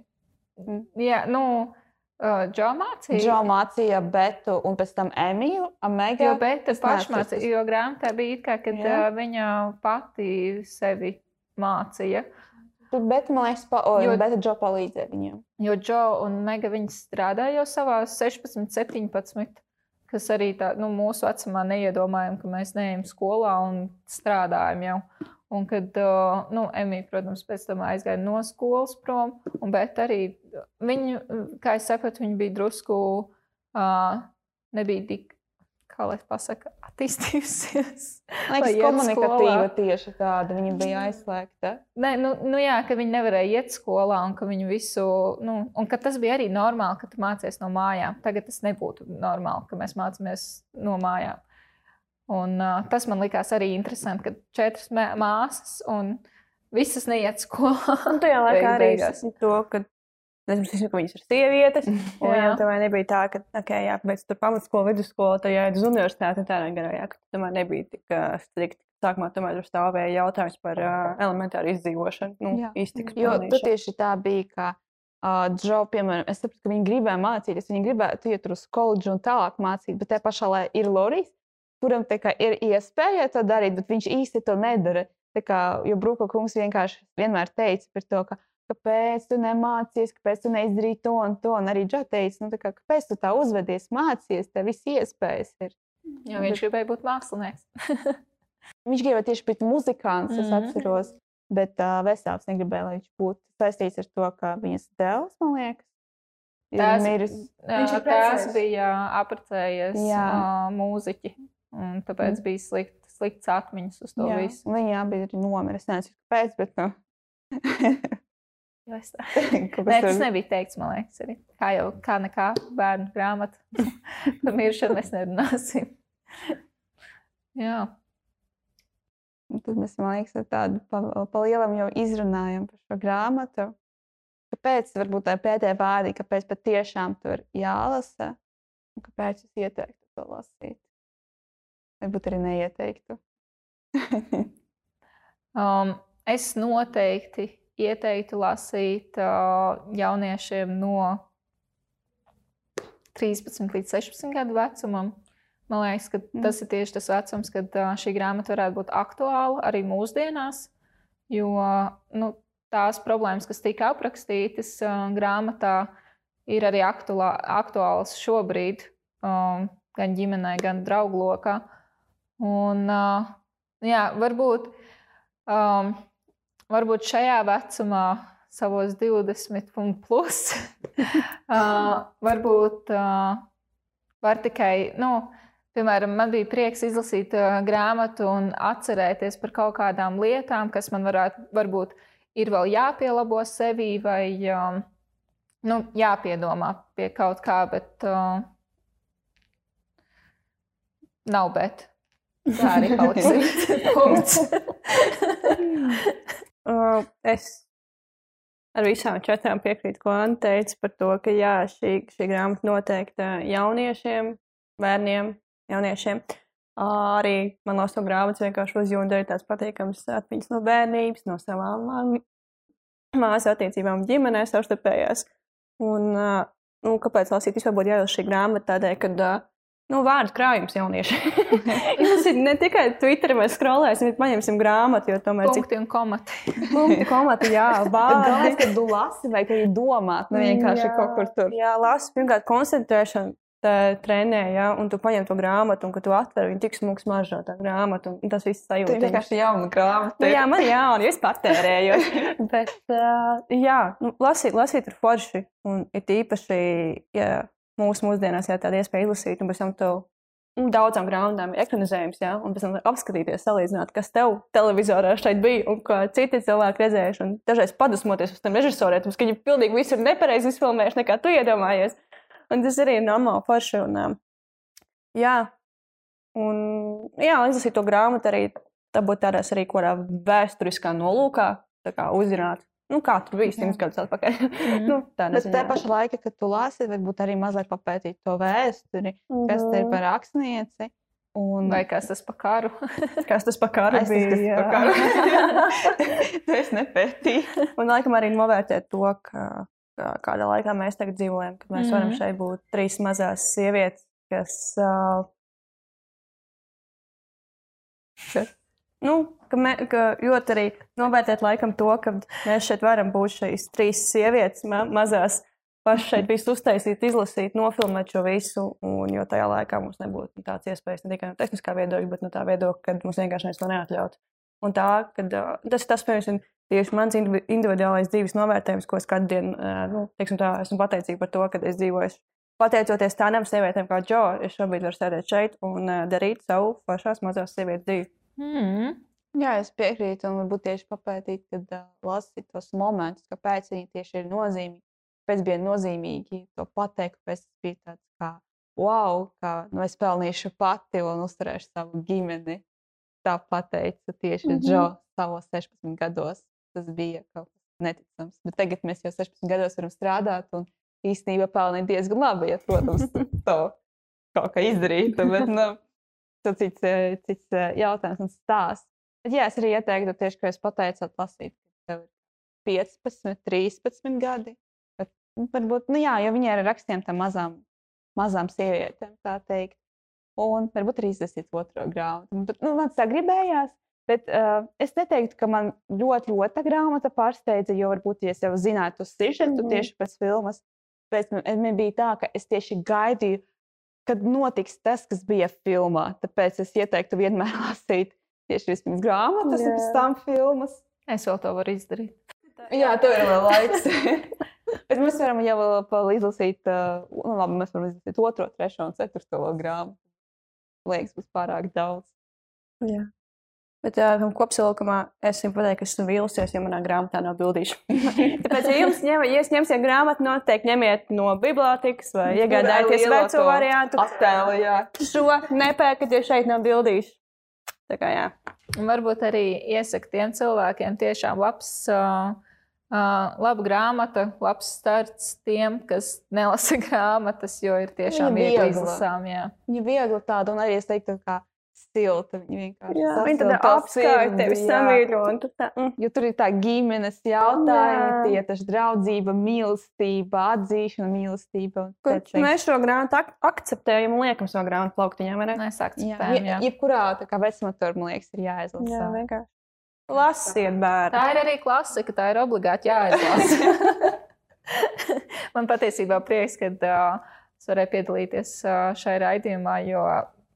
jā, nu, uh, Džo mācīja.
Džo mācīja Betu un pēc tam Emīlu, Amega.
Jo Beta pašmācīja, jo grāmatā bija it kā, kad
Jā.
viņa pati sevi mācīja.
Beta, man liekas, pa, o,
Jo-.
Beta Džo palīdzēja viņiem.
Jo Džo un Mega viņas strādāja jau savā 16, 17, kas arī tā, nu, mūsu vecumā neiedomājām, ka mēs neejam skolā un strādājam jau. Un kad nu, Emīļa, protams, pēc tam aizgāja no skolas prom, un bet arī viņu, kā es saprotu, viņa bija drusku, uh, nebija tik, kā lai pasaka, attīstījusies.
Liekas, komunikatīva tieši tāda. Viņa bija aizslēgta.
Nē, nu, nu jā, ka viņi nevarēja iet skolā un ka viņu visu, nu, un ka tas bija arī normāli, ka tu mācies no mājām. Tagad tas nebūtu normāli, ka mēs mācāmies no mājām. Un, uh, tas man likās arī interesanti, ka četras māsas un visas neiet skolā.
Un tajā laikā arī es to, ka Nezinu, es zinu, ka viņas ir sievietes. Un
Jā.
jau tā nebija tā, ka, okay, jā, pēc tam pamatskola, vidusskola, tad jāiet uz universitāti un tādā garā. Jā, tomēr nebija tik uh, strikti. Sākumā tomēr tur stāvēja jautājums par uh, elementāru izdzīvošanu. Nu,
Jā.
iztikas
Jo tur tieši tā bija, ka uh, Džo, piemēram, es saprotu, ka viņi gribēja mācīties, viņi gribētu iet uz koledžu un tālāk mācīt, bet tajā pašā laikā ir Loris, kuram kā ir iespēja to darīt, bet viņš īsti to nedara. Tā kā, jo Bruka kungs vienkārši vienmēr teica par to, ka kāpēc tu nemācies, kāpēc tu neizdarīji to un to. Un arī Džo teica, nu, tā kā, kāpēc tu tā uzvedies, mācies, tev viss iespējas ir.
Jo viņš gribēja būt mākslinieks.
Viņš gribēja tieši būt muzikants, es
Mhm.
atceros. Bet uh, Vesels negribēja, lai viņš būtu saistīts ar to, ka viņas dēls, man liekas, ir
Tās,
miris.
Viņš
tās bija apprecējies
Jā.
uh, mūziķi. Un tāpēc mm. bija slikt, slikts atmiņas uz to
Jā,
visu.
Viņa abi ir nomira. Es nezinu, kāpēc, bet nu,
Nē, tas nebija teikts, man liekas, arī. Kā jau kā nekā bērnu grāmata. Par miršanu mēs nerunāsim. Jā,
Un Tad mēs, man liekas, ar tādu pa, pa lielam jau izrunājam par šo grāmatu. Kāpēc varbūt tā ir pēdējā vārdi, kāpēc patiešām tur jālasa un kāpēc es ieteiktu to lasīt? Varbūt arī neieteiktu.
um, es noteikti ieteiktu lasīt uh, jauniešiem no 13 līdz 16 gadu vecumam. Man liekas, ka
Mm.
tas ir tieši tas vecums, kad uh, šī grāmata varētu būt aktuāla arī mūsdienās. Jo nu, tās problēmas, kas tika aprakstītas uh, grāmatā, ir arī aktuālā, aktuālas šobrīd, um, gan ģimenē, gan draugu lokā. Un, jā, varbūt, um, varbūt šajā vecumā, savos 20 un plus, uh, varbūt uh, var tikai. Nu, Piemēram, man bija prieks izlasīt uh, grāmatu un atcerēties par kaut kādām lietām, kas man varētu, varbūt ir vēl jāpielabo sevī vai um, nu, jāpiedomā pie kaut kā, bet uh, nav bet. Tā arī paliks. Punkts.
Uh, es ar visām četrām piekrītu, ko Anna teica par to, ka jā, šī, šī grāmata noteikti jauniešiem, bērniem, jauniešiem. Arī man no savas grāmatas vienkārši uzjūta arī tās patīkamas atmiņas no bērnības, no savām māsu attiecībām, ģimenē savstarpējās. Un, nu, kāpēc lasīt vispār būtu jālasa šī grāmata? Tādēļ, ka uh, nu, vārdu krājums jaunieši. Tas ir ne tikai Twitter vai skrolēsim, bet paņemsim grāmatu, jo tomēr
Punkti un komati.
punkti, komati, jā, vārdi.
ka tu lasi, vai arī domāt, ne vienkārši
Jā,
kaut kur tur.
Jā, lasu, pirmkārt, koncentrēšanu tā trenē, ja, un tu paņem to grāmatu, un kad tu atver viņu, tik smūgs mažā tā grāmata, un tas viss
Tā
sajūta.
ir vienkārši jauna grāmata.
Nu, jā, man jauna, es patērēju. Bet, uh, jā, nu, lasīt, lasīt ir forši. Un ir īpaši, ja mūsu mūsdienās ir tāda iespēja izlasīt, un pēc tam to un daudzām grāmatām ir ekranizējums, jā, un pēc tam apskatīties, salīdzināt, kas tev televizorā šeit bija un ko citi cilvēki redzējuši. Un dažreiz padusmoties uz tiem režisoriem, ka viņi pilnīgi visu ir nepareizi izfilmējuši, nekā tu iedomājies. Un tas arī ir normāli forši. Un, jā, un jā, izlasīt to grāmatu arī dabūt tādās arī kādā vēsturiskā nolūkā, tā kā uzzināt. Nu, kā tur bija simts gadus atpakaļ.
Mhm.
nu, tā
Bet te pašā laikā, kad tu lasi, varbūt arī mazliet papētīt to vēsturi, kas te ir
Mhm.
par rakstnieci. Un...
Vai kas tas par karu?
Kas tas pa karu
Es tas, kas
bija?
par karu. to es nepētīju.
Un laikam arī novērtēt to, ka, ka kādā laikā mēs tagad dzīvojam, kad mēs mm -hmm. varam
Mhm.
šeit būt trīs mazās sievietes, kas. Uh, kas nu, ka mē, ka ļoti arī novērtēt laikam to, ka mēs šeit varam būt šīs trīs sievietes, ma mazās, pašai šeit visu uztaisīt, izlasīt, nofilmēt šo visu. Un, jo tajā laikā mums nebūtu tāds iespējas ne tikai no tehniskā viedokļa, bet no tā viedokļa, ka mums vienkārši neviens to neatļaut. Un tā, kad, tas ir tas, piemēram, tieši mans indivi- individuālais dzīves novērtējums, ko es katru dienu, nu, tā, esmu pateicīga par to, ka es dzīvoju. Pateicoties tādām sievietēm kā Džo, es šobrīd varu sēdēt šeit un darīt savu pašās mazās sievietes dzīvi.
Mm.
Jā, es piekrītu, un varbūt tieši papētīt, kad uh, lasīt tos momentus, kāpēc viņi tieši ir nozīmīgi. Kāpēc bija nozīmīgi to pateikt, kāpēc tas bija tāds kā, wow, kā nu, es pelnīšu pati un uzturēšu savu ģimeni. Tā pateica tieši mm. -hmm. Džo savos 16 gados. Tas bija kaut kas neticams. Bet tagad mēs jau 16 gados varam strādāt un īstenībā pelnīt diezgan labi, ja, protams, to kaut kā izdarītu. Bet, nu, tas cits, eh, cits eh, jautājums un stāsts. Bet, jā, es arī ieteiktu, tieši, ko jūs pateicāt, lasīt, kad tev ir 15, 13 gadi. Bet, nu, varbūt, nu, jā, jo viņi ir ar rakstiem tam mazām, mazām sievietēm, tā teikt. Un varbūt arī izlasīt otro grāmatu. Bet, nu, man tā gribējās. Bet uh, es neteiktu, ka man ļoti, ļoti tā grāmata pārsteidza, jo varbūt ja es jau zināju to sižetu mm. -hmm. tieši pēc filmas. Pēc man, man bija tā, ka es tieši gaidīju, kad notiks tas, kas bija filmā. Tāpēc es ieteiktu vienmēr lasīt tieši vispirms grāmatas, un pēc
Jā.
tam filmas.
Es vēl to varu izdarīt.
Jā, tev ir vēl laiks. Bet mēs varam jau vēl izlasīt, uh, nu, labi, mēs varam izlasīt otro, trešo un ceturto grāmatu. Liekas, būs pārāk daudz.
Jā. Bet jā, kopsavilkumā es jums pateiktu, ka esmu vīlusies, jo manā grāmatā nav bildīšu. Tāpēc, ja jums ņem, ja jūs ņemsiet grāmatu, noteikti ņemiet no bibliotekas vai iegādājieties veco variantu.
Attēlu, jā.
Šo nepērkat, jo šeit nav bildīšu. Tā kā jā.
Un varbūt arī iesaka tiem cilvēkiem tiešām labs. Uh, Uh, laba grāmata, labs starts tiem, kas nelasa grāmatas, jo ir tiešām viegli izlasām. Jā.
Viņa viegli tāda, un arī es teiktu, kā silta. Viņa vienkārši
Jā, tad
to
apskaita tevi
jā.
samīļo. un tu tā, mm.
Jo tur ir tā ģimenes jautājumi,
Jā.
tie taču draudzība, mīlestība, atzīšana, mīlestība. un
Kur
tāds,
Mēs šo grāmatu ak akceptējam un liekam savu grāmatu plauktiņā.
Mēs
Jā,
akceptējam. Jā.
je- jebkurā tā kā vecumā tur, man liekas, ir jāizlasa.
Jā, vienkārši. Lasiet, bērni.
Tā ir arī klasika, tā ir obligāti jāizlasa. Man patiesībā prieks, ka uh, es varēju piedalīties uh, šajā raidījumā, jo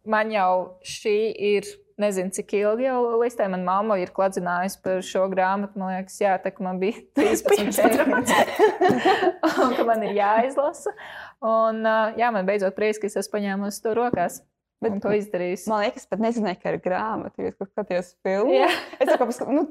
man jau šī ir. Nezinu, cik ilgi jau listē. Manā mamma ir kladzinājusi par šo grāmatu. Man liekas, jā, tā man bija 13, 14. un ka man ir jāizlasa. Un, jā, man beidzot prieks, ka es esmu paņēmusi to rokās.
Bet-
Bet to izdarījusi.
Man liekas, pat nezināju, ka ir grāmata. Jo es kaut kā skatījos filmu.
Jā.
Es tā kā paskat, nu,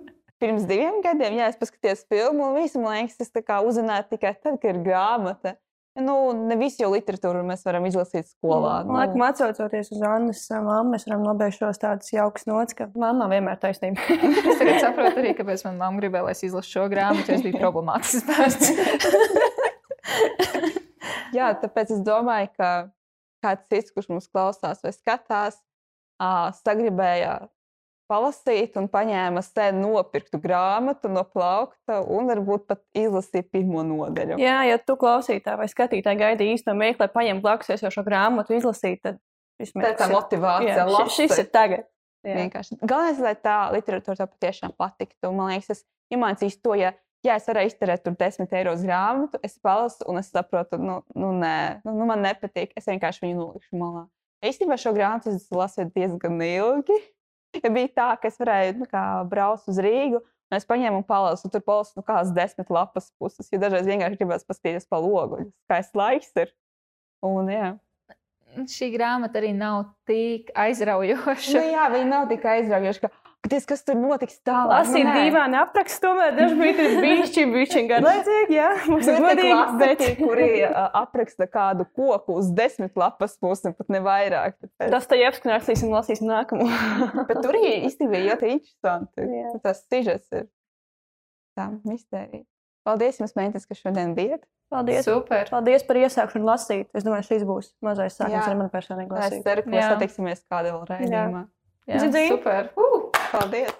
pirms diviem gadiem, jā, es paskatījos filmu, un visu, man liekas, es uzzināju tikai tad, kad ir grāmata. Nu, ne visu jau literatūru mēs varam izlasīt skolā.
Man liekas, atcaucoties uz Annas mammu, mēs varam nobeigt šos tādus jaukus nots, ka mamma vienmēr taisnība.
Es tagad saprotu arī, kāpēc manā mamā gribēja, lai es izlasu šo grāmatu, jo es biju problemātisks bērns.
Jā, tāpēc es domāju, ka kāds cits, kurš mums klausās vai skatās, sagribēja palasīt un paņēma sen nopirktu grāmatu no plaukta un varbūt pat izlasīt pirmo nodaļu.
Jā, ja tu klausītāji vai skatītāji gaidi īsto mirkli, lai paņemtu blakus jau šo grāmatu, izlasīt, tad šis
Tā tā motivācija.
Jā, ši- šis ir tagad.
Galvenais, lai tā literatūra tev patiešām patiktu. Man liekas, es iemācījos to, ja, ja es varēju izturēt tur 10 eiro grāmatu, es palasu un es saprotu, nu, nu, nē, nu, nu man nepatīk. Es vienkārši viņu nolikšu malā. Īstenībā šo grāmatu es lasīju diezgan ilgi. Ja bija tā, ka es varēju nu, braukt uz Rīgu. Es paņēmu un palasu, un tur palasu nu, kādas desmit lapas puses. Jo dažreiz vienkārši gribēs paskatīties pa logu. Skaists laiks ir. Un, jā.
šī grāmata arī nav tik aizraujoša.
Nu, jā, viņi nav tik aizraujoši. Ka... Skaties, kas tur notiks tālāk.
Lasīt
Nu, nē.
dīvaini aprakstu, tomēr dažkārt ir bijuši bijuši garlaicīgi. Jā, mums ir
Bet
godīgi. Bet
kuri apraksta kādu koku uz desmit lapas pusi, pat ne vairāk. Tāpēc.
tas te jāapskan rakstīsim, lasīsim nākamo.
Bet tur ir īstenībā ļoti interesanti.
Jā.
Tas sižets ir tā mistērija. Paldies jums, Mēnesis, ka šodien bijat.
Paldies!
Super.
Paldies par iesākšanu lasīt. Es domāju, šis būs mazais sākums ar mani personīgi
Es
lasīt.
ceru, ka mēs satiksimies kādā vēl raidījumā.
Jā,
Dzidzi.
super. Uh!
Paldies!